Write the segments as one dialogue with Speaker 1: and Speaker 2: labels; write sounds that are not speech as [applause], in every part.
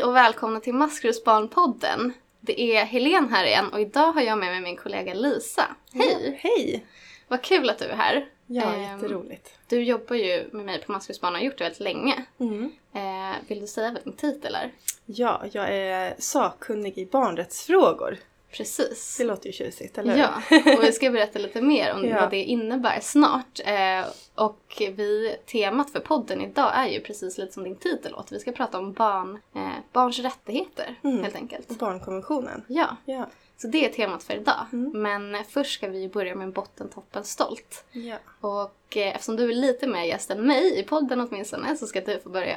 Speaker 1: Hej och välkomna till Maskrosbarnpodden. Det är Helen här igen och idag har jag med mig min kollega Lisa. Hej!
Speaker 2: Ja, hej!
Speaker 1: Vad kul att du är här.
Speaker 2: Ja,
Speaker 1: Ehm,
Speaker 2: jätteroligt.
Speaker 1: Du jobbar ju med mig på Maskrosbarn och har gjort det väldigt länge.
Speaker 2: Mm.
Speaker 1: Eh, vill du säga vad din titel är?
Speaker 2: Ja, jag är sakkunnig i barnrättsfrågor.
Speaker 1: Precis.
Speaker 2: Det låter ju tjusigt, eller hur?
Speaker 1: Ja, och vi ska berätta lite mer om [laughs]
Speaker 2: Ja.
Speaker 1: vad det innebär snart. Eh, och vi, temat för podden idag är ju precis lite som din titel låter. Vi ska prata om barn, eh, barns rättigheter
Speaker 2: Mm.
Speaker 1: helt enkelt.
Speaker 2: Barnkonventionen.
Speaker 1: Ja,
Speaker 2: Ja.
Speaker 1: så det är temat för idag.
Speaker 2: Mm.
Speaker 1: Men först ska vi börja med botten, toppen, stolt.
Speaker 2: Ja.
Speaker 1: Och eh, eftersom du är lite mer gäst än mig, i podden åtminstone, så ska du få börja.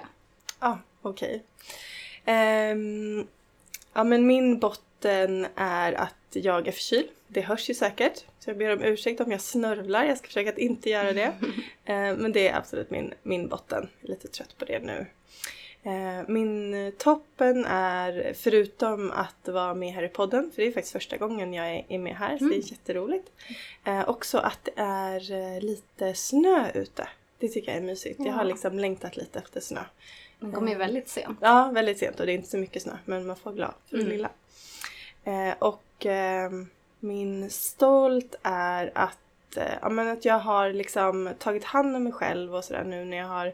Speaker 2: Ah, okej. Ehm, ja, men min botten är att jag är förkyld. Det hörs ju säkert. Så jag ber om ursäkt om jag snörvlar. Jag ska försöka att inte göra det. [laughs] Ehm, men det är absolut min, min botten. Jag är lite trött på det nu. Ehm, min eh, toppen är, förutom att vara med här i podden, för det är faktiskt första gången jag är- med här, så det
Speaker 1: Mm.
Speaker 2: är jätteroligt. Eh, också att det är eh, lite snö ute. Det tycker jag är mysigt. Jag har liksom längtat lite efter snö.
Speaker 1: Den kommer ju väldigt sent.
Speaker 2: Ja, väldigt sent och det är inte så mycket snö men man får vara glad för det
Speaker 1: Mm.
Speaker 2: lilla. Eh, och ehm, min stolt är att, eh, ja, men att jag har liksom tagit hand om mig själv och sådär nu när jag har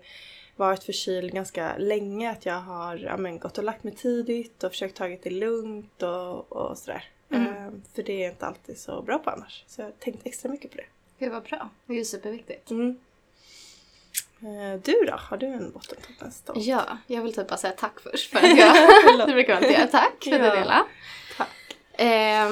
Speaker 2: varit förkyld ganska länge. Att jag har ja, men, gått och lagt mig tidigt och försökt tagit det lugnt och, och sådär.
Speaker 1: Mm.
Speaker 2: Eh, för det är inte alltid så bra på annars. Så jag har tänkt extra mycket på det.
Speaker 1: Gud vad bra. Det är ju superviktigt.
Speaker 2: Mm. Eh, du då? Har du en bottentoppen stolt?
Speaker 1: Ja, jag vill typ bara säga tack först för [laughs] att jag... det brukar man inte göra. Tack för
Speaker 2: Ja.
Speaker 1: det dela.
Speaker 2: Tack.
Speaker 1: Eh,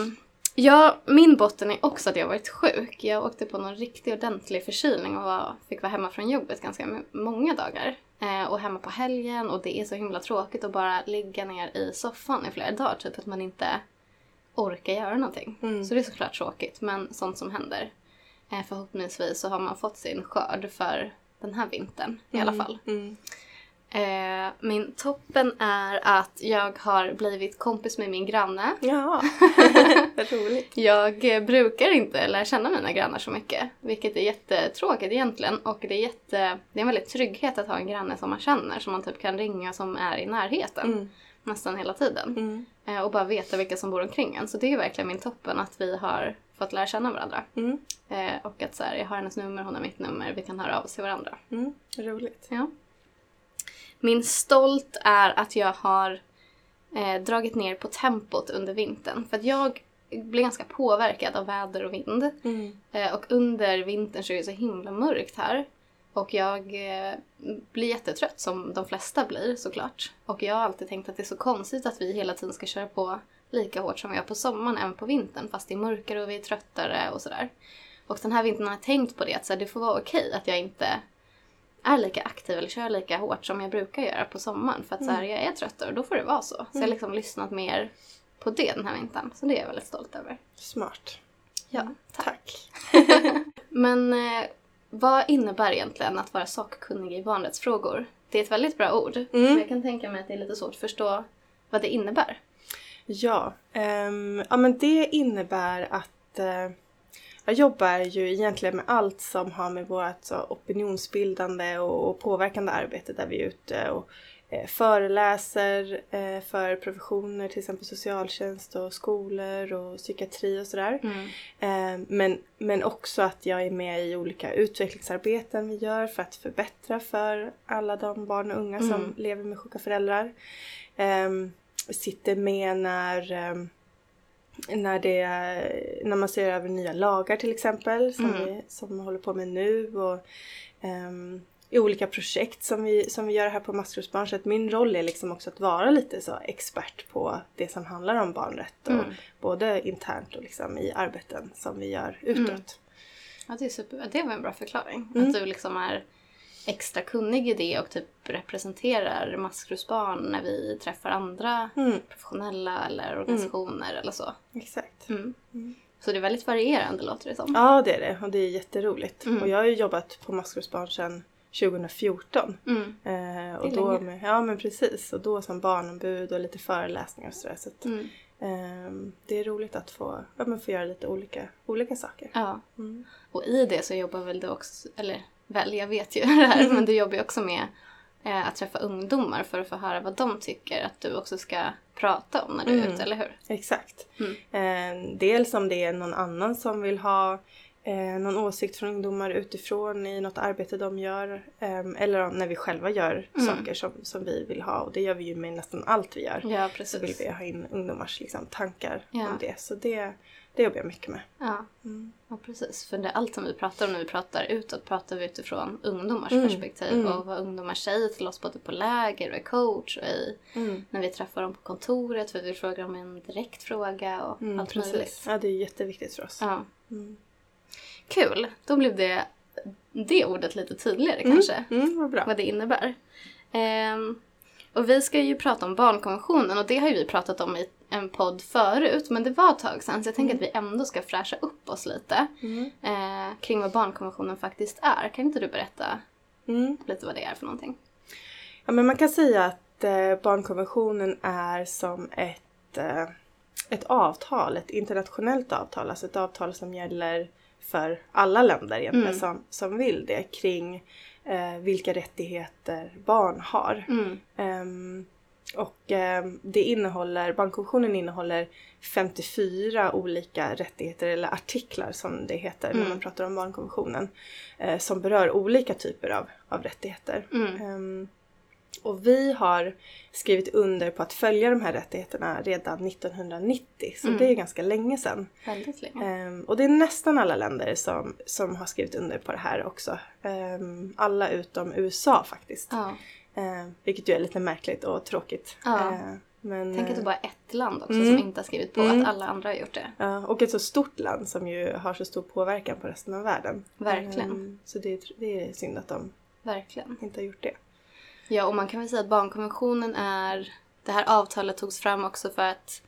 Speaker 1: ja, min botten är också att jag varit sjuk. Jag åkte på någon riktigt ordentlig förkylning och var, fick vara hemma från jobbet ganska många dagar. Eh, och hemma på helgen och det är så himla tråkigt att bara ligga ner i soffan i flera dagar. Typ att man inte orkar göra någonting.
Speaker 2: Mm.
Speaker 1: Så det är såklart tråkigt, men sånt som händer. Eh, förhoppningsvis så har man fått sin skörd för den här vintern i alla
Speaker 2: Mm,
Speaker 1: fall.
Speaker 2: Mm.
Speaker 1: Eh, min toppen är att jag har blivit kompis med min granne.
Speaker 2: Ja, [laughs] roligt.
Speaker 1: Jag brukar inte lära känna mina grannar så mycket, vilket är jättetråkigt egentligen. Och det är, jätte, det är en väldigt trygghet att ha en granne som man känner, som man typ kan ringa som är i närheten
Speaker 2: Mm.
Speaker 1: nästan hela tiden.
Speaker 2: Mm.
Speaker 1: Eh, och bara veta vilka som bor omkring en. Så det är verkligen min toppen, att vi har fått lära känna varandra.
Speaker 2: Mm.
Speaker 1: Eh, och att så här, jag har hennes nummer, hon har mitt nummer, vi kan höra av oss till varandra.
Speaker 2: Mm. Roligt.
Speaker 1: Ja. Min stolt är att jag har eh, dragit ner på tempot under vintern. För att jag blir ganska påverkad av väder och vind.
Speaker 2: Mm.
Speaker 1: Eh, och under vintern så är det så himla mörkt här. Och jag eh, blir jättetrött som de flesta blir såklart. Och jag har alltid tänkt att det är så konstigt att vi hela tiden ska köra på lika hårt som vi gör på sommaren även på vintern. Fast det är mörkare och vi är tröttare och sådär. Och den här vintern har jag tänkt på det att så här, det får vara okej att jag inte är lika aktiv eller kör lika hårt som jag brukar göra på sommaren. För att så här, jag är tröttare och då får det vara så. Så jag har liksom lyssnat mer på det den här vintern. Så det är jag väldigt stolt över.
Speaker 2: Smart.
Speaker 1: Ja,
Speaker 2: Tack. [laughs]
Speaker 1: Men eh, vad innebär egentligen att vara sakkunnig i barnrättsfrågor? Det är ett väldigt bra ord.
Speaker 2: Mm.
Speaker 1: Men jag kan tänka mig att det är lite svårt att förstå vad det innebär.
Speaker 2: Ja, ehm, ja men det innebär att eh, jag jobbar ju egentligen med allt som har med vårt så, opinionsbildande och, och påverkande arbete där vi är ute och eh, föreläser eh, för professioner, till exempel socialtjänst och skolor och psykiatri och sådär. Eh, men, men också att jag är med i olika utvecklingsarbeten vi gör för att förbättra för alla de barn och unga som
Speaker 1: Mm.
Speaker 2: lever med sjuka föräldrar. Eh, sitter med när, eh, när, det, när man ser över nya lagar till exempel som,
Speaker 1: Mm.
Speaker 2: vi, som vi håller på med nu. Och, ehm, i olika projekt som vi, som vi gör här på Maskrosbarn. Så att min roll är liksom också att vara lite så expert på det som handlar om barnrätt. Och
Speaker 1: Mm.
Speaker 2: Både internt och liksom i arbeten som vi gör utåt.
Speaker 1: Mm. Ja, det, är super, det var en bra förklaring.
Speaker 2: Mm.
Speaker 1: Att du liksom är extra kunnig i det och typ representerar maskrosbarn när vi träffar andra
Speaker 2: Mm,
Speaker 1: professionella eller organisationer eller så.
Speaker 2: exakt.
Speaker 1: Mm.
Speaker 2: Mm.
Speaker 1: Så det är väldigt varierande låter det som.
Speaker 2: Ja det är det och det är jätteroligt.
Speaker 1: Mm.
Speaker 2: Och jag har ju jobbat på Maskrosbarn sedan 2014.
Speaker 1: Mm.
Speaker 2: Eh, och då med, ja men precis. Och då som barnombud och lite föreläsningar och sådär. Så att,
Speaker 1: Mm.
Speaker 2: ehm, det är roligt att få, ja, men få göra lite olika, olika saker.
Speaker 1: Ja.
Speaker 2: Mm.
Speaker 1: Och i det så jobbar väl du också, eller väl, jag vet ju [laughs] det här, men du jobbar ju också med eh, att träffa ungdomar för att få höra vad de tycker att du också ska prata om när du är
Speaker 2: Mm.
Speaker 1: ute, eller hur?
Speaker 2: Exakt.
Speaker 1: Mm.
Speaker 2: Eh, dels om det är någon annan som vill ha eh, någon åsikt från ungdomar utifrån i något arbete de gör. Eh, eller när vi själva gör
Speaker 1: Mm.
Speaker 2: saker som, som vi vill ha och det gör vi ju med nästan allt vi gör.
Speaker 1: Ja,
Speaker 2: Så vill
Speaker 1: precis.
Speaker 2: vi ha in ungdomars liksom, tankar
Speaker 1: Ja.
Speaker 2: om det. Så det, det jobbar jag mycket med.
Speaker 1: Ja,
Speaker 2: Mm.
Speaker 1: ja, precis. För det, allt som vi pratar om när vi pratar utåt pratar vi utifrån ungdomars
Speaker 2: Mm.
Speaker 1: perspektiv
Speaker 2: Mm.
Speaker 1: och vad ungdomar säger till oss både på läger och i coach och i,
Speaker 2: Mm.
Speaker 1: när vi träffar dem på kontoret för att vi frågar om en direkt fråga och
Speaker 2: Mm,
Speaker 1: allt
Speaker 2: precis.
Speaker 1: möjligt.
Speaker 2: Ja, det är jätteviktigt för oss.
Speaker 1: Ja.
Speaker 2: Mm.
Speaker 1: Kul! Då blev det, det ordet lite tydligare kanske.
Speaker 2: Vad bra.
Speaker 1: vad det innebär. Ehm, och vi ska ju prata om barnkonventionen och det har ju vi pratat om i en podd förut men det var ett tag sedan så jag tänker att vi ändå ska fräscha upp oss lite
Speaker 2: Mm.
Speaker 1: eh, kring vad barnkonventionen faktiskt är. Kan inte du berätta
Speaker 2: Mm.
Speaker 1: lite vad det är för någonting?
Speaker 2: Ja, men man kan säga att eh, barnkonventionen är som ett, eh, ett avtal, ett internationellt avtal, alltså ett avtal som gäller för alla länder egentligen
Speaker 1: Mm.
Speaker 2: som, som vill det kring eh, vilka rättigheter barn har.
Speaker 1: Mm.
Speaker 2: Ehm, och ehm, det innehåller, barnkonventionen innehåller 54 olika rättigheter eller artiklar som det heter när
Speaker 1: Mm.
Speaker 2: man pratar om barnkonventionen. Eh, som berör olika typer av, av rättigheter.
Speaker 1: Mm.
Speaker 2: Ehm, och vi har skrivit under på att följa de här rättigheterna redan 1990, så
Speaker 1: Mm.
Speaker 2: det är ganska länge sedan.
Speaker 1: Väldigt länge.
Speaker 2: Ehm, och det är nästan alla länder som, som har skrivit under på det här också. Ehm, alla utom USA faktiskt.
Speaker 1: Ja.
Speaker 2: Ehm, vilket ju är lite märkligt och tråkigt.
Speaker 1: Ja.
Speaker 2: Ehm, men,
Speaker 1: Tänk att det
Speaker 2: eh,
Speaker 1: bara är ett land också
Speaker 2: Mm.
Speaker 1: som inte har skrivit på
Speaker 2: Mm.
Speaker 1: att alla andra har gjort det.
Speaker 2: ja, och ett så stort land som ju har så stor påverkan på resten av världen.
Speaker 1: Verkligen.
Speaker 2: Ehm, så det, är- det är synd att de
Speaker 1: Verkligen.
Speaker 2: inte har gjort det.
Speaker 1: Ja, och man kan väl säga att barnkonventionen är... Det här avtalet togs fram också för att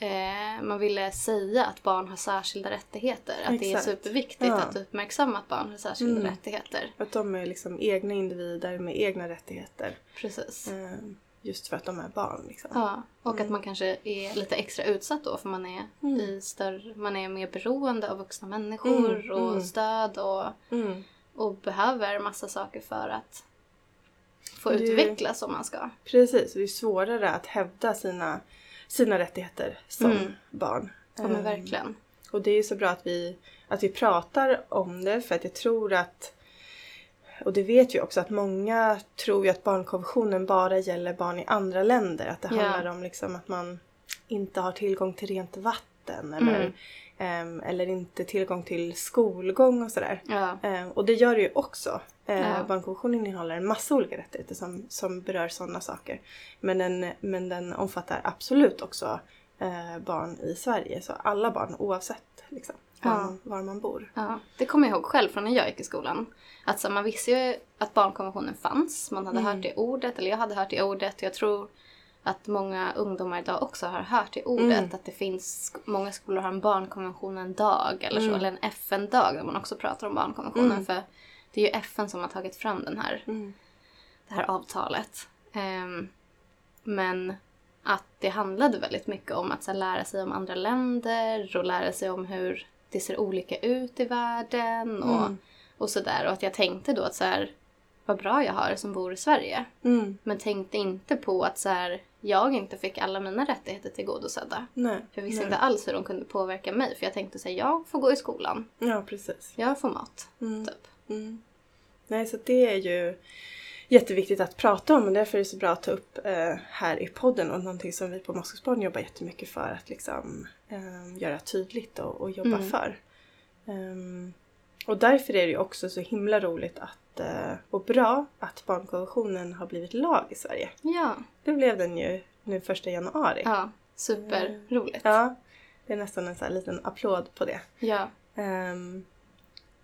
Speaker 1: eh, man ville säga att barn har särskilda rättigheter. Att det är
Speaker 2: Exakt.
Speaker 1: superviktigt
Speaker 2: Ja.
Speaker 1: att uppmärksamma att barn har särskilda
Speaker 2: Mm.
Speaker 1: rättigheter.
Speaker 2: Att de är liksom egna individer med egna rättigheter.
Speaker 1: Precis.
Speaker 2: Ehm, just för att de är barn. Liksom.
Speaker 1: Ja, och att
Speaker 2: Mm.
Speaker 1: man kanske är lite extra utsatt då för man är,
Speaker 2: Mm.
Speaker 1: i större, man är mer beroende av vuxna människor
Speaker 2: Mm,
Speaker 1: och
Speaker 2: mm.
Speaker 1: stöd och,
Speaker 2: Mm.
Speaker 1: och behöver massa saker för att få
Speaker 2: Det
Speaker 1: utvecklas som man ska.
Speaker 2: Precis, det är svårare att hävda sina, sina rättigheter som
Speaker 1: Mm.
Speaker 2: barn.
Speaker 1: Ja men
Speaker 2: Ehm,
Speaker 1: verkligen.
Speaker 2: Och det är ju så bra att vi, att vi pratar om det för att jag tror att och det vet vi också att många tror ju att barnkonventionen bara gäller barn i andra länder. Att det
Speaker 1: Ja.
Speaker 2: handlar om liksom att man inte har tillgång till rent vatten eller,
Speaker 1: Mm.
Speaker 2: Ehm, eller inte tillgång till skolgång och sådär.
Speaker 1: Ja.
Speaker 2: Ehm, och det gör det ju också. Ehm,
Speaker 1: Ja.
Speaker 2: Barnkonventionen innehåller en massa olika rättigheter som, som berör sådana saker. Men den, men den omfattar absolut också eh, barn i Sverige. Så alla barn oavsett liksom, var,
Speaker 1: Ja.
Speaker 2: man, var man bor.
Speaker 1: Ja, det kommer jag ihåg själv från när jag gick i skolan. Att så, man visste ju att barnkonventionen fanns. Man hade
Speaker 2: Mm.
Speaker 1: hört det ordet, eller jag hade hört det ordet. Jag tror att många ungdomar idag också har hört det ordet.
Speaker 2: Mm.
Speaker 1: Att det finns, många skolor har en barnkonventionen-dag eller så.
Speaker 2: Mm.
Speaker 1: Eller en FN-dag där man också pratar om barnkonventionen.
Speaker 2: Mm.
Speaker 1: För det är ju FN som har tagit fram den här,
Speaker 2: Mm.
Speaker 1: det här avtalet. Ehm, men att det handlade väldigt mycket om att så här, lära sig om andra länder och lära sig om hur det ser olika ut i världen och,
Speaker 2: Mm.
Speaker 1: och sådär. Och att jag tänkte då att så här, vad bra jag har som bor i Sverige.
Speaker 2: Mm.
Speaker 1: Men tänkte inte på att så här, jag inte fick alla mina rättigheter tillgodosedda.
Speaker 2: Nej.
Speaker 1: För jag visste
Speaker 2: nej.
Speaker 1: inte alls hur de kunde påverka mig. För jag tänkte säga jag får gå i skolan.
Speaker 2: Ja, precis.
Speaker 1: Jag får mat.
Speaker 2: Mm.
Speaker 1: Typ.
Speaker 2: Mm. Nej, så det är ju jätteviktigt att prata om och därför är det så bra att ta upp eh, här i podden och någonting som vi på Moskusbarn jobbar jättemycket för att liksom eh, göra tydligt och, och jobba
Speaker 1: Mm.
Speaker 2: för. Ehm, och därför är det ju också så himla roligt att, eh, och bra att barnkonventionen har blivit lag i Sverige.
Speaker 1: Ja,
Speaker 2: Det blev den ju nu första januari.
Speaker 1: ja. Superroligt.
Speaker 2: Ja, det är nästan en sån här liten applåd på det.
Speaker 1: Ja.
Speaker 2: Ehm,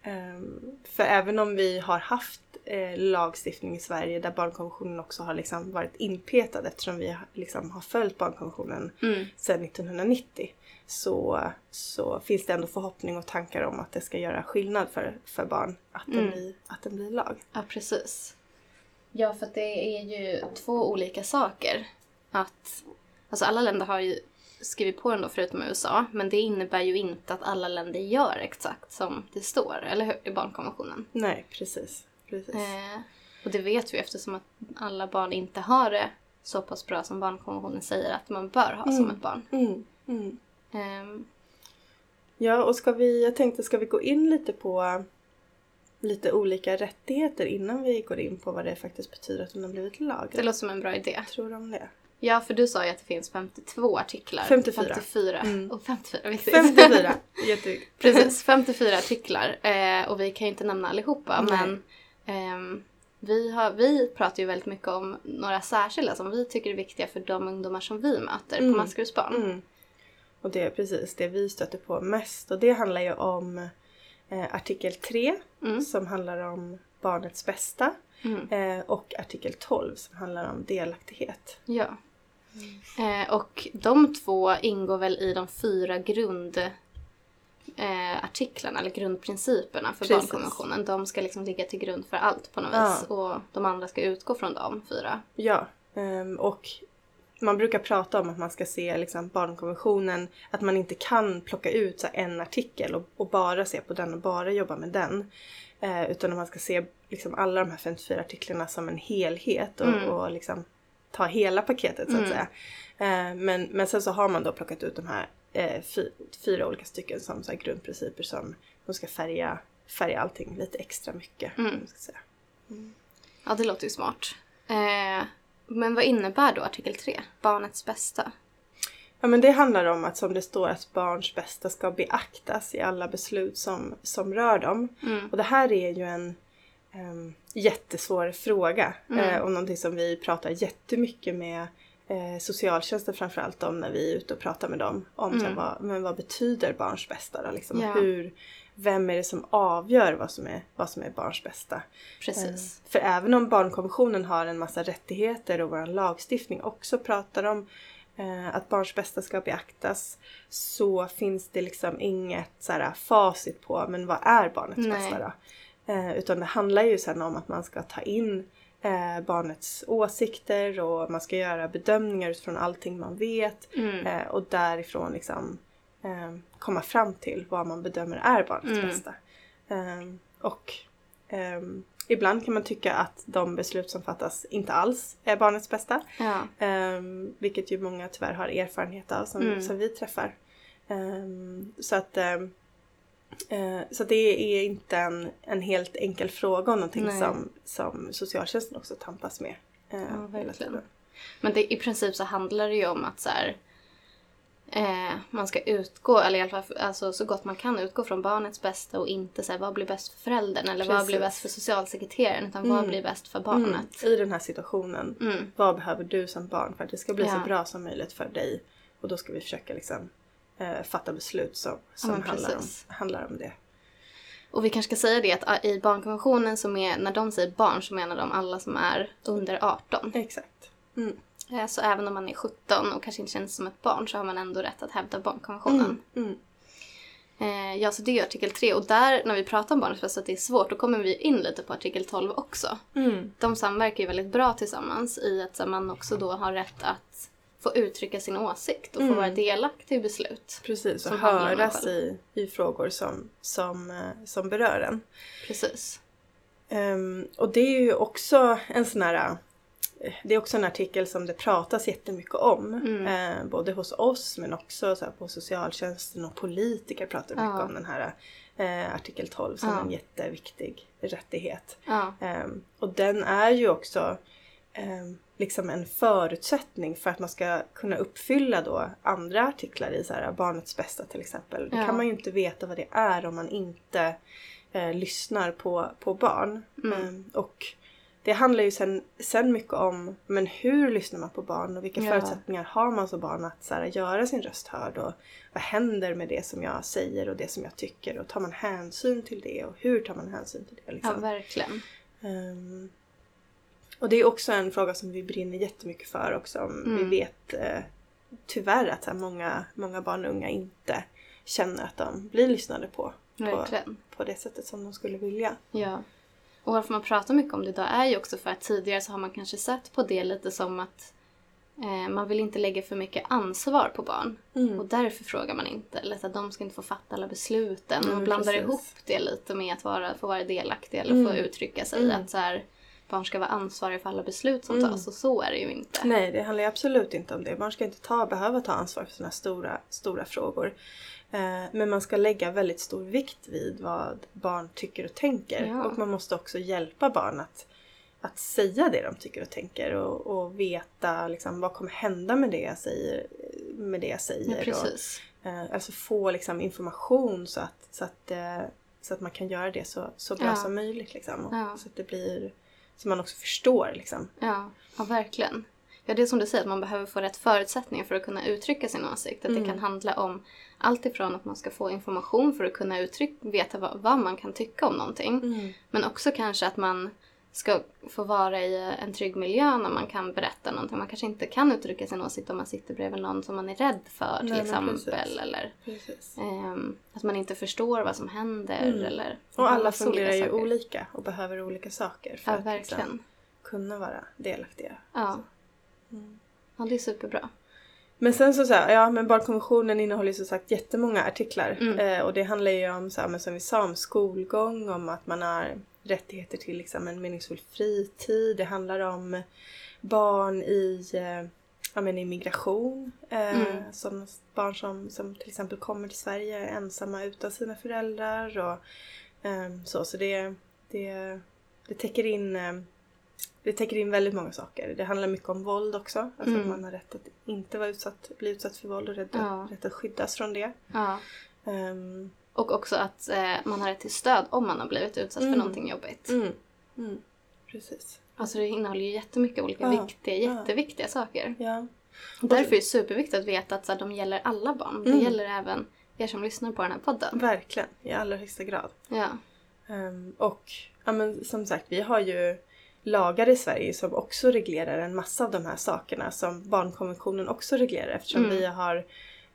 Speaker 2: ehm, för även om vi har haft eh, lagstiftning i Sverige där barnkonventionen också har liksom varit inpetad eftersom vi har- liksom har följt barnkonventionen
Speaker 1: Mm.
Speaker 2: sedan 1990 så, så finns det ändå förhoppning och tankar om att det ska göra skillnad för, för barn att den,
Speaker 1: Mm.
Speaker 2: blir, att den blir lag.
Speaker 1: Ja, precis. Ja, för det är ju två olika saker. Att, alltså alla länder har ju skrivit på den då förutom USA, men det innebär ju inte att alla länder gör exakt som det står, eller hur? I barnkonventionen.
Speaker 2: Nej, precis. Precis.
Speaker 1: Eh, Och det vet vi eftersom att alla barn inte har det så pass bra som barnkonventionen säger att man bör ha som ett barn.
Speaker 2: Mm. Mm.
Speaker 1: Ehm,
Speaker 2: Ja, och ska vi, jag tänkte ska vi gå in lite på lite olika rättigheter innan vi går in på vad det faktiskt betyder att den har blivit lag?
Speaker 1: det låter som en bra idé.
Speaker 2: Tror du om det?
Speaker 1: Ja, för du sa ju att det finns 52 artiklar.
Speaker 2: 54.
Speaker 1: 54.
Speaker 2: Mm.
Speaker 1: Och 54, viktigt.
Speaker 2: 54! Jätteviktigt.
Speaker 1: Precis, 54 artiklar. Eh, och vi kan ju inte nämna allihopa
Speaker 2: Nej.
Speaker 1: men ehm, vi, har, vi pratar ju väldigt mycket om några särskilda som vi tycker är viktiga för de ungdomar som vi möter
Speaker 2: Mm.
Speaker 1: på Maskrosbarn.
Speaker 2: Mm. Och det är precis det vi stöter på mest och det handlar ju om eh, artikel 3
Speaker 1: Mm.
Speaker 2: som handlar om barnets bästa
Speaker 1: Mm.
Speaker 2: eh, och artikel 12 som handlar om delaktighet.
Speaker 1: Ja. Eh, och de två ingår väl i de fyra grund eh, artiklarna eller grundprinciperna för
Speaker 2: Precis.
Speaker 1: barnkonventionen. De ska liksom ligga till grund för allt på något
Speaker 2: Ja.
Speaker 1: vis och de andra ska utgå från de fyra.
Speaker 2: Ja, ehm, och man brukar prata om att man ska se liksom, barnkonventionen, att man inte kan plocka ut här, en artikel och, och bara se på den och bara jobba med den. Eh, utan att man ska se liksom, alla de här 54 artiklarna som en helhet och,
Speaker 1: Mm.
Speaker 2: och liksom, ta hela paketet så att
Speaker 1: Mm.
Speaker 2: säga. Eh, men, men sen så har man då plockat ut de här eh, fy, fyra olika stycken som så grundprinciper som, som ska färga, färga allting lite extra mycket.
Speaker 1: Mm.
Speaker 2: ska säga.
Speaker 1: Ja, det låter ju smart. Eh, men vad innebär då artikel 3? Barnets bästa?
Speaker 2: Ja men det handlar om att som det står att barns bästa ska beaktas i alla beslut som, som rör dem.
Speaker 1: Mm.
Speaker 2: Och det här är ju en um, jättesvår fråga
Speaker 1: Mm.
Speaker 2: eh, och någonting som vi pratar jättemycket med eh, socialtjänsten framförallt om när vi är ute och pratar med dem. Om här,
Speaker 1: Mm.
Speaker 2: vad, men vad betyder barns bästa då? Liksom,
Speaker 1: Ja.
Speaker 2: hur, vem är det som avgör vad som är, vad som är barns bästa?
Speaker 1: Precis.
Speaker 2: Eh, För även om barnkonventionen har en massa rättigheter och vår lagstiftning också pratar om eh, att barns bästa ska beaktas så finns det liksom inget så här, facit på men vad är barnets
Speaker 1: Nej.
Speaker 2: bästa då? Eh, utan det handlar ju sen om att man ska ta in eh, barnets åsikter och man ska göra bedömningar utifrån allting man vet
Speaker 1: Mm.
Speaker 2: eh, och därifrån liksom komma fram till vad man bedömer är barnets
Speaker 1: Mm.
Speaker 2: bästa. Och ibland kan man tycka att de beslut som fattas inte alls är barnets bästa.
Speaker 1: Ja.
Speaker 2: Vilket ju många tyvärr har erfarenhet av som,
Speaker 1: Mm.
Speaker 2: som vi träffar. Så att så det är inte en, en helt enkel fråga och någonting
Speaker 1: Nej.
Speaker 2: som, som socialtjänsten också tampas med. eh,
Speaker 1: Ja, verkligen. Men det, i princip så handlar det ju om att så här, eh, man ska utgå, eller i alla fall alltså, så gott man kan utgå från barnets bästa och inte säga vad blir bäst för föräldern eller vad blir
Speaker 2: Precis.
Speaker 1: bäst för socialsekreteraren utan vad
Speaker 2: Mm.
Speaker 1: blir bäst för
Speaker 2: Mm,
Speaker 1: barnet.
Speaker 2: I den här situationen.
Speaker 1: Mm.
Speaker 2: Vad behöver du som barn för att det ska bli
Speaker 1: Ja.
Speaker 2: så bra som möjligt för dig? Och då ska vi försöka liksom, eh, fatta beslut som, som
Speaker 1: men
Speaker 2: handlar, om, handlar om det.
Speaker 1: Och vi kanske ska säga det att ah, i barnkonventionen så med, när de säger barn så menar de alla som är under 18.
Speaker 2: Exakt. Mm.
Speaker 1: Eh, Så även om man är 17 och kanske inte känns som ett barn så har man ändå rätt att hävda barnkonventionen.
Speaker 2: Mm. Mm.
Speaker 1: Eh, ja, så det är artikel 3 och där när vi pratar om barnets bästa att det är svårt då kommer vi in lite på artikel 12 också.
Speaker 2: Mm.
Speaker 1: De samverkar ju väldigt bra tillsammans i att man också då har rätt att få uttrycka sin åsikt och få
Speaker 2: Mm.
Speaker 1: vara delaktig i beslut.
Speaker 2: Precis, och höras i, i frågor som, som, eh, som berör en.
Speaker 1: Precis.
Speaker 2: Ehm, och det är ju också en sån här eh, det är också en artikel som det pratas jättemycket om.
Speaker 1: Mm.
Speaker 2: Eh, både hos oss men också så här, på socialtjänsten och politiker pratar mycket
Speaker 1: Ja.
Speaker 2: om den här eh, artikel 12 som
Speaker 1: Ja.
Speaker 2: en jätteviktig rättighet.
Speaker 1: Ja.
Speaker 2: Ehm, och den är ju också ehm, liksom en förutsättning för att man ska kunna uppfylla då andra artiklar i så här, barnets bästa till exempel. Det
Speaker 1: Ja.
Speaker 2: kan man ju inte veta vad det är om man inte eh, lyssnar på, på barn.
Speaker 1: Mm.
Speaker 2: Ehm, och det handlar ju sen, sen mycket om men hur lyssnar man på barn och vilka
Speaker 1: Ja.
Speaker 2: förutsättningar har man som barn att så här, göra sin röst hörd och vad händer med det som jag säger och det som jag tycker och tar man hänsyn till det och hur tar man hänsyn till det?
Speaker 1: ja,
Speaker 2: Liksom?
Speaker 1: verkligen.
Speaker 2: Ehm, och det är också en fråga som vi brinner jättemycket för också. Om Vi
Speaker 1: Mm.
Speaker 2: vet eh, tyvärr att här, många, många barn och unga inte känner att de blir lyssnade på på,
Speaker 1: Verkligen.
Speaker 2: på det sättet som de skulle vilja.
Speaker 1: Ja. Och varför man pratar mycket om det idag är ju också för att tidigare så har man kanske sett på det lite som att eh, man vill inte lägga för mycket ansvar på barn.
Speaker 2: Mm.
Speaker 1: Och därför frågar man inte. Eller att de ska inte få fatta alla besluten.
Speaker 2: Mm,
Speaker 1: och blandar
Speaker 2: precis.
Speaker 1: ihop det lite med att vara, få vara delaktig eller få
Speaker 2: Mm.
Speaker 1: uttrycka sig.
Speaker 2: Mm.
Speaker 1: Att så här, barn ska vara ansvariga för alla beslut som
Speaker 2: Mm.
Speaker 1: tas och så är det ju inte.
Speaker 2: Nej, det handlar absolut inte om det. Barn ska inte ta, behöva ta ansvar för sådana stora, stora frågor. Eh, men man ska lägga väldigt stor vikt vid vad barn tycker och tänker.
Speaker 1: Ja.
Speaker 2: Och man måste också hjälpa barn att, att säga det de tycker och tänker och, och veta liksom, vad kommer hända med det jag säger. Med det jag
Speaker 1: Ja,
Speaker 2: säger. och,
Speaker 1: precis.
Speaker 2: eh, alltså få liksom, information så att, så, att, eh, så att man kan göra det så, så bra
Speaker 1: Ja.
Speaker 2: som möjligt. Liksom, och,
Speaker 1: Ja.
Speaker 2: Så att det blir så man också förstår. Liksom.
Speaker 1: Ja, ja verkligen. Ja, det är som du säger, att man behöver få rätt förutsättningar för att kunna uttrycka sin åsikt. Att
Speaker 2: Mm.
Speaker 1: det kan handla om allt ifrån att man ska få information för att kunna uttryck, veta vad, vad man kan tycka om någonting.
Speaker 2: Mm.
Speaker 1: Men också kanske att man ska få vara i en trygg miljö när man kan berätta någonting. Man kanske inte kan uttrycka sin åsikt om man sitter bredvid någon som man är rädd för till
Speaker 2: Nej,
Speaker 1: exempel. Eller ehm, att man inte förstår vad som händer.
Speaker 2: Mm.
Speaker 1: Eller
Speaker 2: Och alla fungerar ju
Speaker 1: saker.
Speaker 2: olika och behöver olika saker för
Speaker 1: Ja,
Speaker 2: att
Speaker 1: verkligen.
Speaker 2: liksom, kunna vara delaktiga.
Speaker 1: Ja.
Speaker 2: Mm.
Speaker 1: ja, det är superbra.
Speaker 2: Men sen så, så här, ja men barnkonventionen innehåller ju som sagt jättemånga artiklar.
Speaker 1: Mm.
Speaker 2: Eh, och det handlar ju om, så här, men som vi sa, om skolgång, om att man har rättigheter till liksom, en meningsfull fritid. Det handlar om barn i, eh, ja, men i migration. Eh,
Speaker 1: Mm.
Speaker 2: Sådana barn som, som till exempel kommer till Sverige ensamma utan sina föräldrar. Och, ehm, så så det, det, det täcker in eh, det täcker in väldigt många saker. Det handlar mycket om våld också. Alltså
Speaker 1: Mm.
Speaker 2: att man har rätt att inte vara utsatt, bli utsatt för våld och rätt,
Speaker 1: Ja.
Speaker 2: rätt att skyddas från det.
Speaker 1: Ja.
Speaker 2: Ehm,
Speaker 1: Och också att eh, man har rätt till stöd om man har blivit utsatt
Speaker 2: Mm.
Speaker 1: för någonting jobbigt.
Speaker 2: mm, mm, precis.
Speaker 1: Alltså det innehåller ju jättemycket olika
Speaker 2: Ja,
Speaker 1: viktiga, jätteviktiga saker.
Speaker 2: Ja.
Speaker 1: Och därför är det superviktigt att veta att så här, de gäller alla barn. Det
Speaker 2: Mm.
Speaker 1: gäller även er som lyssnar på den här podden.
Speaker 2: Verkligen, i allra högsta grad.
Speaker 1: Ja.
Speaker 2: Ehm, och ja, men som sagt, vi har ju lagar i Sverige som också reglerar en massa av de här sakerna som barnkonventionen också reglerar. Eftersom
Speaker 1: Mm.
Speaker 2: vi har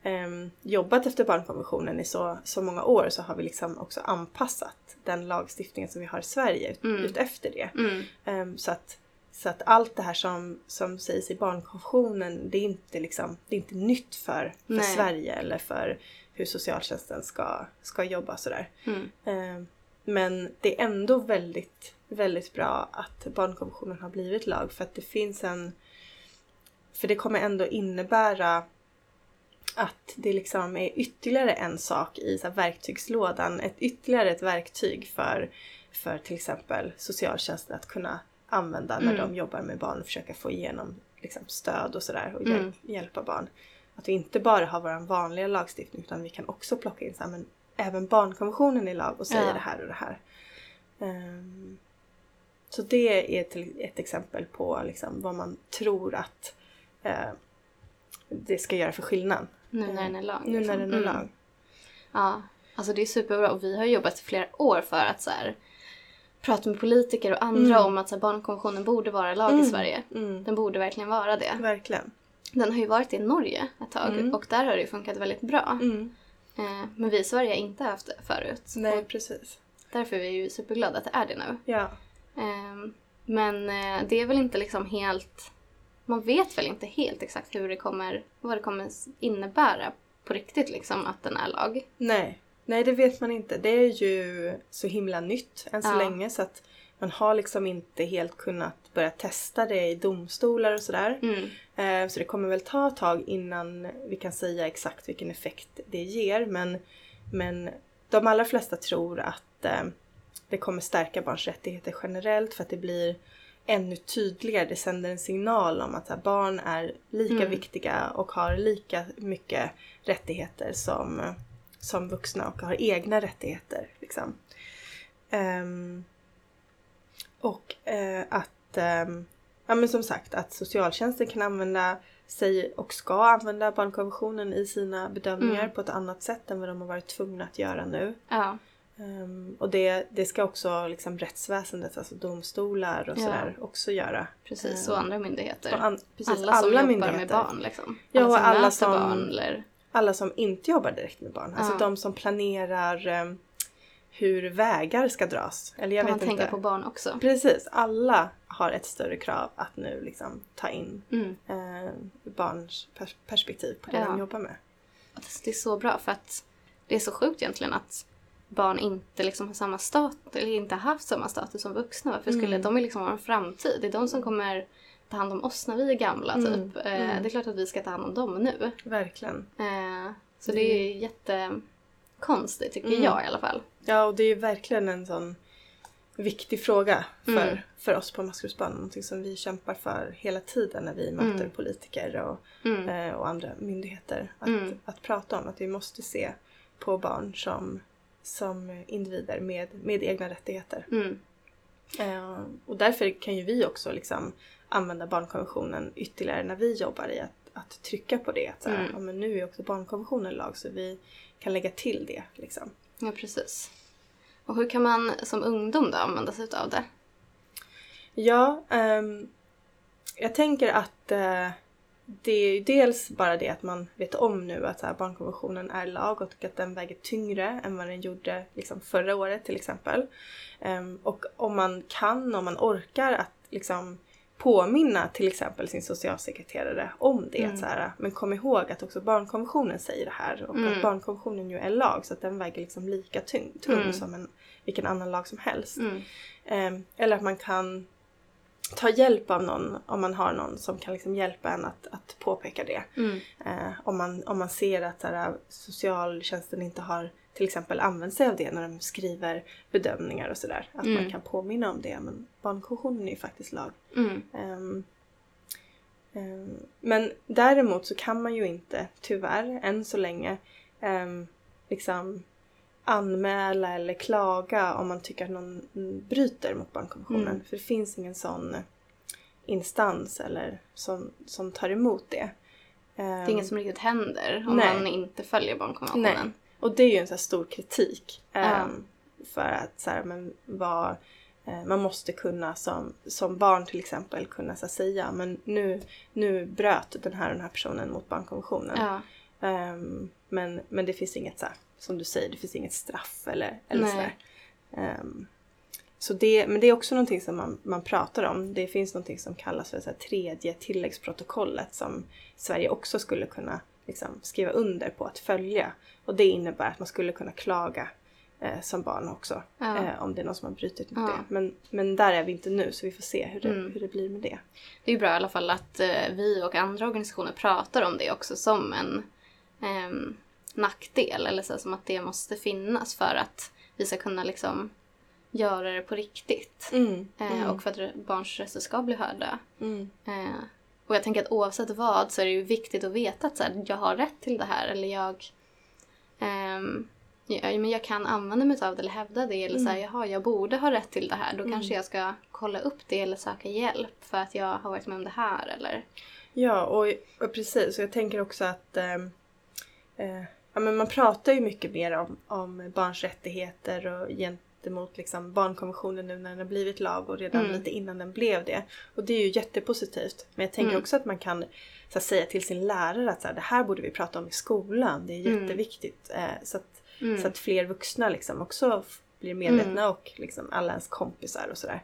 Speaker 2: ehm, jobbat efter barnkonventionen i så, så många år så har vi liksom också anpassat den lagstiftningen som vi har i Sverige ut,
Speaker 1: Mm.
Speaker 2: ut efter det.
Speaker 1: Mm.
Speaker 2: Ehm, så, att, så att allt det här som, som sägs i barnkonventionen det är inte, liksom, det är inte nytt för, för
Speaker 1: Nej.
Speaker 2: Sverige eller för hur socialtjänsten ska, ska jobba sådär. Eh, Men det är ändå väldigt, väldigt bra att barnkonventionen har blivit lag för att det finns en... För det kommer ändå innebära att det liksom är ytterligare en sak i så verktygslådan, ett ytterligare ett verktyg för, för till exempel socialtjänsten att kunna använda när
Speaker 1: Mm.
Speaker 2: de jobbar med barn och försöka få igenom liksom, stöd och sådär och
Speaker 1: Mm.
Speaker 2: hjälp, hjälpa barn. Att vi inte bara har vår vanliga lagstiftning utan vi kan också plocka in så här, men även barnkonventionen i lag och säga
Speaker 1: Ja.
Speaker 2: det här och det här. Ehm, så det är till, ett exempel på liksom, vad man tror att eh, det ska göra för skillnad.
Speaker 1: Nu när den är lag.
Speaker 2: Nu när
Speaker 1: liksom.
Speaker 2: den är
Speaker 1: Mm.
Speaker 2: lag.
Speaker 1: Ja, alltså det är superbra och vi har jobbat i flera år för att så här, prata med politiker och andra
Speaker 2: Mm.
Speaker 1: om att så här, barnkonventionen borde vara lag i
Speaker 2: Mm.
Speaker 1: Sverige.
Speaker 2: Mm,
Speaker 1: Den borde verkligen vara det.
Speaker 2: verkligen.
Speaker 1: Den har ju varit i Norge ett tag
Speaker 2: Mm.
Speaker 1: och där har det ju funkat väldigt bra. Eh, men vi i Sverige har inte haft det förut.
Speaker 2: Nej,
Speaker 1: Och
Speaker 2: precis.
Speaker 1: därför är vi ju superglada att det är det nu.
Speaker 2: Ja.
Speaker 1: Ehm, Men eh, det är väl inte liksom helt... Man vet väl inte helt exakt hur det kommer, vad det kommer innebära på riktigt liksom att den är lag.
Speaker 2: Nej. Nej, det vet man inte. Det är ju så himla nytt än så
Speaker 1: Ja.
Speaker 2: länge så att man har liksom inte helt kunnat börja testa det i domstolar och sådär.
Speaker 1: Mm.
Speaker 2: Eh, Så det kommer väl ta ett tag innan vi kan säga exakt vilken effekt det ger. Men, men de allra flesta tror att eh, det kommer stärka barns rättigheter generellt för att det blir ännu tydligare. Det sänder en signal om att här, barn är lika
Speaker 1: Mm.
Speaker 2: viktiga och har lika mycket rättigheter som, som vuxna och har egna rättigheter. Liksom. Ehm, och eh, att, ehm, ja men som sagt, att socialtjänsten kan använda sig och ska använda barnkonventionen i sina bedömningar
Speaker 1: Mm.
Speaker 2: på ett annat sätt än vad de har varit tvungna att göra nu.
Speaker 1: Ja.
Speaker 2: Ehm, och det, det ska också liksom rättsväsendet, alltså domstolar och
Speaker 1: Ja.
Speaker 2: sådär också göra.
Speaker 1: Precis, och andra myndigheter.
Speaker 2: Och an, precis,
Speaker 1: alla som jobbar
Speaker 2: myndigheter.
Speaker 1: med barn liksom.
Speaker 2: Ja, och
Speaker 1: alla
Speaker 2: alla
Speaker 1: som möter
Speaker 2: som-
Speaker 1: eller...
Speaker 2: Alla som inte jobbar direkt med barn. Alltså
Speaker 1: Ja.
Speaker 2: de som planerar ehm, hur vägar ska dras. Eller jag
Speaker 1: Kan man
Speaker 2: vet
Speaker 1: tänka
Speaker 2: inte.
Speaker 1: på barn också.
Speaker 2: Precis, alla har ett större krav att nu liksom ta in
Speaker 1: Mm.
Speaker 2: eh, barns pers- perspektiv på det
Speaker 1: Ja.
Speaker 2: de jobbar med.
Speaker 1: Att Det är så bra för att det är så sjukt egentligen att barn inte liksom har samma status, eller inte haft samma status som vuxna. Varför skulle
Speaker 2: Mm.
Speaker 1: de är liksom vår framtid? Det är de som kommer ta hand om oss när vi är gamla
Speaker 2: Mm.
Speaker 1: typ. Eh,
Speaker 2: Mm.
Speaker 1: Det är klart att vi ska ta hand om dem nu.
Speaker 2: Verkligen.
Speaker 1: Eh, så det är jättekonstigt tycker
Speaker 2: Mm.
Speaker 1: jag i alla fall.
Speaker 2: Ja, och det är ju verkligen en sån viktig fråga för,
Speaker 1: Mm.
Speaker 2: för oss på Maskrosbarn. Någonting som vi kämpar för hela tiden när vi möter
Speaker 1: Mm.
Speaker 2: politiker och,
Speaker 1: Mm.
Speaker 2: eh, och andra myndigheter. Att,
Speaker 1: Mm.
Speaker 2: att prata om att vi måste se på barn som, som individer med, med egna rättigheter.
Speaker 1: Mm.
Speaker 2: Eh, och därför kan ju vi också liksom använda barnkonventionen ytterligare när vi jobbar i att, att trycka på det. Att
Speaker 1: Mm.
Speaker 2: ja, men nu är också barnkonventionen lag så vi kan lägga till det. Liksom.
Speaker 1: Ja, precis. Och hur kan man som ungdom då använda sig av det?
Speaker 2: Ja, ehm, jag tänker att eh, det är ju dels bara det att man vet om nu att så här, barnkonventionen är lag och att den väger tyngre än vad den gjorde liksom, förra året till exempel. Ehm, och om man kan, om man orkar att liksom påminna till exempel sin socialsekreterare om det.
Speaker 1: Mm.
Speaker 2: Så här, men kom ihåg att också barnkonventionen säger det här och
Speaker 1: Mm.
Speaker 2: att barnkonventionen ju är lag så att den väger liksom lika tung, tung
Speaker 1: Mm.
Speaker 2: som en, vilken annan lag som helst. Ehm, eller att man kan ta hjälp av någon om man har någon som kan liksom hjälpa en att, att påpeka det.
Speaker 1: Mm.
Speaker 2: Eh, om, man, om man ser att här, socialtjänsten inte har till exempel använt sig av det när de skriver bedömningar och sådär. Att
Speaker 1: Mm.
Speaker 2: man kan påminna om det. Men barnkonventionen är ju faktiskt lag.
Speaker 1: Mm.
Speaker 2: Ehm, ehm, men däremot så kan man ju inte, tyvärr, än så länge, ehm, liksom anmäla eller klaga om man tycker att någon bryter mot barnkonventionen.
Speaker 1: Mm.
Speaker 2: För det finns ingen sån instans eller som, som tar emot det.
Speaker 1: Det är inget som riktigt händer om
Speaker 2: Nej.
Speaker 1: man inte följer barnkonventionen.
Speaker 2: Och det är ju en så stor kritik.
Speaker 1: Ja.
Speaker 2: ehm, För att så här, men vad, eh, man måste kunna som, som barn till exempel kunna så säga men nu, nu bröt den här och den här personen mot barnkonventionen.
Speaker 1: Ja.
Speaker 2: Ehm, men, men det finns inget så här, som du säger, det finns inget straff eller, eller sådär. Ehm, så det, men det är också någonting som man, man pratar om. Det finns någonting som kallas för så här, tredje tilläggsprotokollet som Sverige också skulle kunna liksom, skriva under på att följa. Och det innebär att man skulle kunna klaga eh, som barn också
Speaker 1: Ja.
Speaker 2: eh, om det är någon som har brutit mot
Speaker 1: Ja.
Speaker 2: det. Men, men där är vi inte nu så vi får se hur det,
Speaker 1: Mm.
Speaker 2: hur det blir med det.
Speaker 1: Det är bra i alla fall att eh, vi och andra organisationer pratar om det också som en ehm, nackdel. Eller så som att det måste finnas för att vi ska kunna liksom göra det på riktigt.
Speaker 2: Mm.
Speaker 1: Eh,
Speaker 2: Mm.
Speaker 1: Och för att barns röster ska bli hörda.
Speaker 2: Mm.
Speaker 1: Eh, och jag tänker att oavsett vad så är det ju viktigt att veta att så här, jag har rätt till det här eller jag ehm, ja, men jag kan använda mig av det eller hävda det eller så här, jaha, jag borde ha rätt till det här. Då kanske jag ska kolla upp det eller söka hjälp för att jag har varit med om det här eller
Speaker 2: Ja, och, och precis. Och jag tänker också att ehm, eh, ja, men man pratar ju mycket mer om, om barns rättigheter och gentemot liksom, barnkonventionen nu när den har blivit lag och redan
Speaker 1: Mm.
Speaker 2: lite innan den blev det. Och det är ju jättepositivt. Men jag tänker
Speaker 1: Mm.
Speaker 2: också att man kan att säga till sin lärare att så här, det här borde vi prata om i skolan. Det är
Speaker 1: Mm.
Speaker 2: jätteviktigt. Eh, så, att,
Speaker 1: Mm.
Speaker 2: så att fler vuxna liksom också blir medvetna och liksom alla ens kompisar och sådär.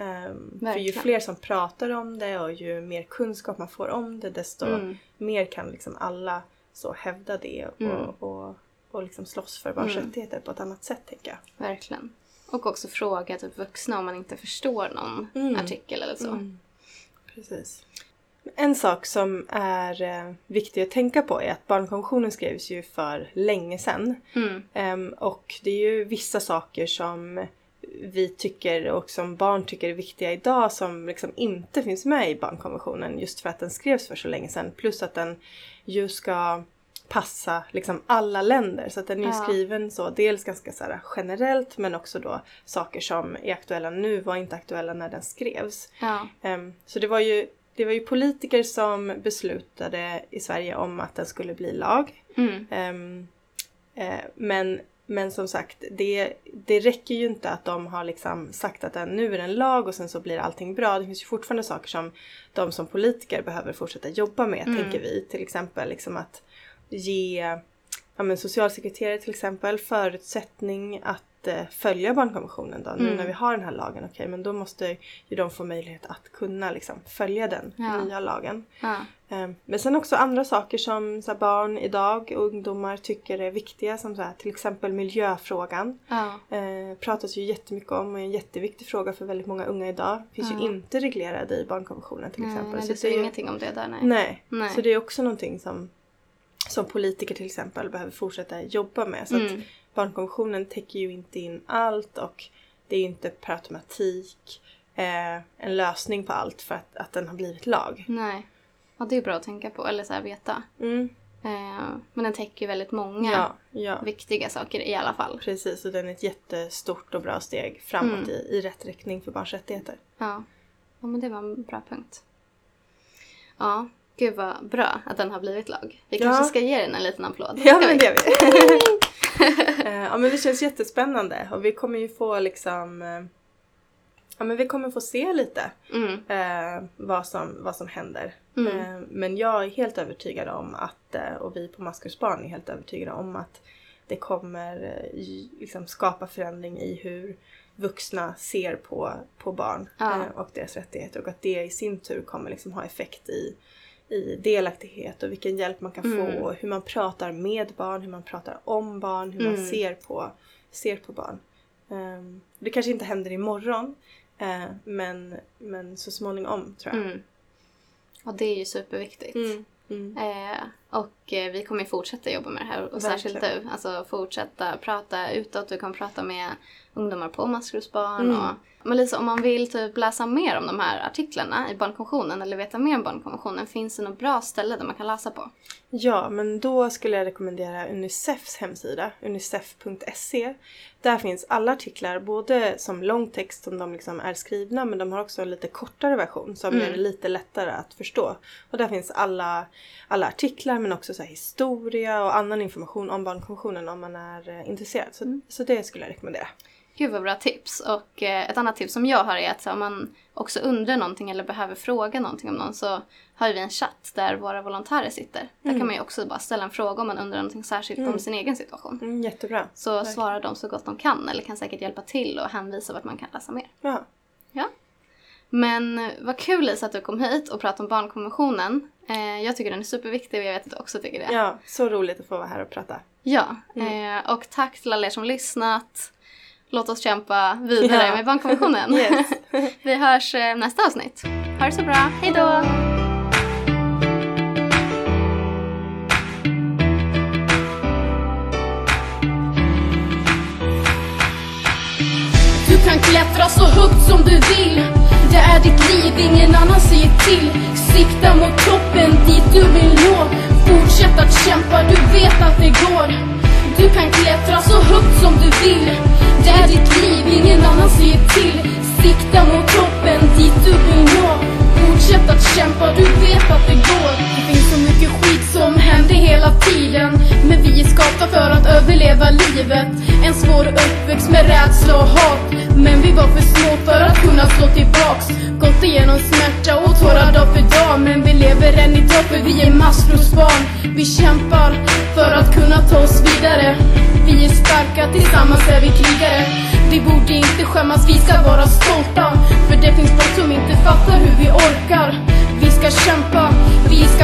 Speaker 2: Um, för ju fler som pratar om det och ju mer kunskap man får om det desto
Speaker 1: Mm.
Speaker 2: mer kan liksom alla så hävda det och,
Speaker 1: Mm.
Speaker 2: och, och liksom slåss för barns
Speaker 1: Mm.
Speaker 2: rättigheter på ett annat sätt tänker jag.
Speaker 1: Verkligen. Och också fråga typ vuxna om man inte förstår någon
Speaker 2: Mm.
Speaker 1: artikel eller så.
Speaker 2: Precis. En sak som är eh, viktig att tänka på är att barnkonventionen skrevs ju för länge sedan.
Speaker 1: Mm.
Speaker 2: Ehm, och det är ju vissa saker som vi tycker och som barn tycker är viktiga idag som liksom inte finns med i barnkonventionen just för att den skrevs för så länge sedan. Plus att den ju ska passa liksom alla länder. Så att den är ju
Speaker 1: Ja.
Speaker 2: skriven så dels ganska så här generellt men också då saker som är aktuella nu var inte aktuella när den skrevs.
Speaker 1: Ja.
Speaker 2: Ehm, så det var ju det var ju politiker som beslutade i Sverige om att den skulle bli lag.
Speaker 1: Mm.
Speaker 2: Eh, men, men som sagt, det, det räcker ju inte att de har liksom sagt att den, nu är den lag och sen så blir allting bra. Det finns ju fortfarande saker som de som politiker behöver fortsätta jobba med,
Speaker 1: Mm.
Speaker 2: tänker vi. Till exempel liksom att ge ja, men socialsekreterare till exempel förutsättning att följa barnkonventionen då. Nu
Speaker 1: Mm.
Speaker 2: när vi har den här lagen, okej men då måste ju de få möjlighet att kunna liksom följa den
Speaker 1: Ja.
Speaker 2: nya lagen.
Speaker 1: Ja.
Speaker 2: Eh, Men sen också andra saker som så här, barn idag och ungdomar tycker är viktiga som så här, till exempel miljöfrågan.
Speaker 1: Ja.
Speaker 2: Eh, pratas ju jättemycket om och är en jätteviktig fråga för väldigt många unga idag. Finns
Speaker 1: Ja.
Speaker 2: ju inte reglerad i barnkonventionen till exempel.
Speaker 1: nej,
Speaker 2: Så
Speaker 1: det står ingenting om det där nej.
Speaker 2: Nej.
Speaker 1: Nej.
Speaker 2: Så det är också någonting som, som politiker till exempel behöver fortsätta jobba med. Så att
Speaker 1: Mm.
Speaker 2: Barnkonventionen täcker ju inte in allt och det är ju inte per automatik eh, en lösning på allt för att, att den har blivit lag.
Speaker 1: Nej. Ja, det är bra att tänka på, eller så här veta.
Speaker 2: Mm.
Speaker 1: Eh, men den täcker ju väldigt många
Speaker 2: Ja, ja.
Speaker 1: viktiga saker i alla fall.
Speaker 2: Precis, och den är ett jättestort och bra steg framåt
Speaker 1: Mm.
Speaker 2: i, i rätt riktning för barns rättigheter.
Speaker 1: Ja. ja, men det var en bra punkt. Ja, gud vad bra att den har blivit lag. Vi
Speaker 2: Ja.
Speaker 1: kanske ska ge den en liten applåd.
Speaker 2: Ja men det gör vi. [laughs] Eh, ja men det känns jättespännande och vi kommer ju få liksom eh, Ja men vi kommer få se lite
Speaker 1: Mm.
Speaker 2: eh, vad, som, vad som händer.
Speaker 1: Mm.
Speaker 2: Eh, men jag är helt övertygad om att, eh, och vi på Maskus barn är helt övertygade om att det kommer liksom skapa förändring i hur vuxna ser på, på barn
Speaker 1: Ja.
Speaker 2: eh, och deras rättigheter och att det i sin tur kommer liksom ha effekt i, i delaktighet och vilken hjälp man kan
Speaker 1: Mm.
Speaker 2: få, hur man pratar med barn, hur man pratar om barn, hur man
Speaker 1: Mm.
Speaker 2: ser på, ser på barn. Ehm, det kanske inte händer imorgon eh, men, men så småningom tror jag.
Speaker 1: Mm. Och det är ju superviktigt.
Speaker 2: Mm.
Speaker 1: Och eh, vi kommer fortsätta jobba med det här. Och särskilt du. Alltså fortsätta prata utåt. Du kan prata med ungdomar på maskrosbarn.
Speaker 2: Mm.
Speaker 1: Och, men Lisa, om man vill typ läsa mer om de här artiklarna i barnkonventionen eller veta mer om barnkonventionen. Finns det något bra ställe där man kan läsa på?
Speaker 2: Ja, men då skulle jag rekommendera Unicefs hemsida, unicef.se. Där finns alla artiklar, både som långtext som de liksom är skrivna, men de har också en lite kortare version som
Speaker 1: Mm.
Speaker 2: gör det lite lättare att förstå. Och där finns alla, alla artiklar, men också så historia och annan information om barnkonventionen om man är eh, intresserad. Så,
Speaker 1: Mm.
Speaker 2: så det skulle jag rekommendera.
Speaker 1: Gud vad bra tips. Och eh, ett annat tips som jag har är att om man också undrar någonting eller behöver fråga någonting om någon så har vi en chatt där våra volontärer sitter. Där
Speaker 2: Mm.
Speaker 1: kan man ju också bara ställa en fråga om man undrar någonting särskilt om
Speaker 2: Mm.
Speaker 1: sin egen situation.
Speaker 2: Mm, jättebra.
Speaker 1: Så
Speaker 2: Verkligen.
Speaker 1: svarar de så gott de kan eller kan säkert hjälpa till och hänvisa vart man kan läsa mer.
Speaker 2: Ja.
Speaker 1: Ja. Men eh, vad kul Lisa att du kom hit och pratade om barnkonventionen. Eh, jag tycker den är superviktig och jag vet att du också tycker det.
Speaker 2: ja, så roligt att få vara här och prata.
Speaker 1: Ja,
Speaker 2: Mm.
Speaker 1: eh, och tack till alla er som lyssnat. Låt oss kämpa vidare
Speaker 2: Ja.
Speaker 1: med barnkonventionen. [laughs]
Speaker 2: Yes.
Speaker 1: Vi hörs eh, nästa avsnitt. Ha det så bra. Hej då!
Speaker 3: Du kan klättra så högt som du vill Det är ditt liv, ingen annan säger till Sikta mot toppen, dit du vill nå. Fortsätt att kämpa, du vet att det går. Du kan klättra så högt som du vill. Det är ditt liv, ingen annan säger till. Sikta mot toppen, dit du vill nå. Fortsätt att kämpa, du vet att det går. Det finns så mycket skit som händer hela tiden. Men vi är skapta för att överleva livet. En svår uppväxt med rädsla och hat. Men vi var för små för att kunna slå tillbaks. Gått igenom smärta och tårar dag för dag. Men vi lever än idag för vi är maskrosbarn. Vi kämpar för att kunna ta oss vidare. Vi är starka, tillsammans är vi krigare. Vi borde inte skämmas, vi ska vara stolta. För det finns folk som inte fattar hur vi orkar. Vi ska kämpa, vi ska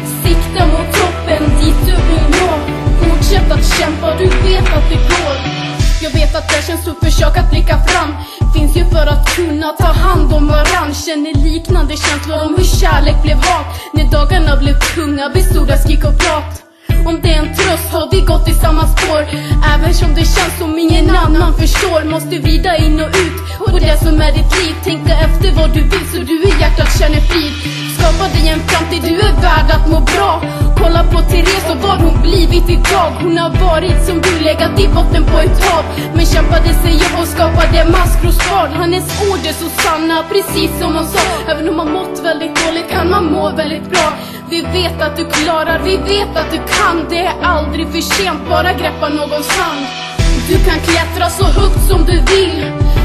Speaker 3: Sikta mot toppen, dit du vill nå. Fortsätt att kämpa, du vet att det går. Jag vet att det känns tufft, försök att blicka fram. Finns ju för att kunna ta hand om varann. Känner liknande känslor om hur kärlek blev hat. När dagarna blev tunga bestod av skrik och prat. Om det är en tröst har vi gått i samma spår. Även som det känns som ingen annan förstår Måste vrida in och ut. På det som är ditt liv Tänka efter vad du vill så du i hjärtat känner frid. Skapa dig en framtid, du är värd att må bra. Kolla på Therese och vad hon blivit idag. Hon har varit som du, legat i botten på ett hav. Men kämpade sig upp och skapade maskrosbarn Hennes ord är så sanna, precis som hon sa. Även om man mått väldigt dåligt kan man må väldigt bra. Vi vet att du klarar, vi vet att du kan. Det är aldrig för sent, bara greppa någons hand. Du kan klättra så högt som du vill.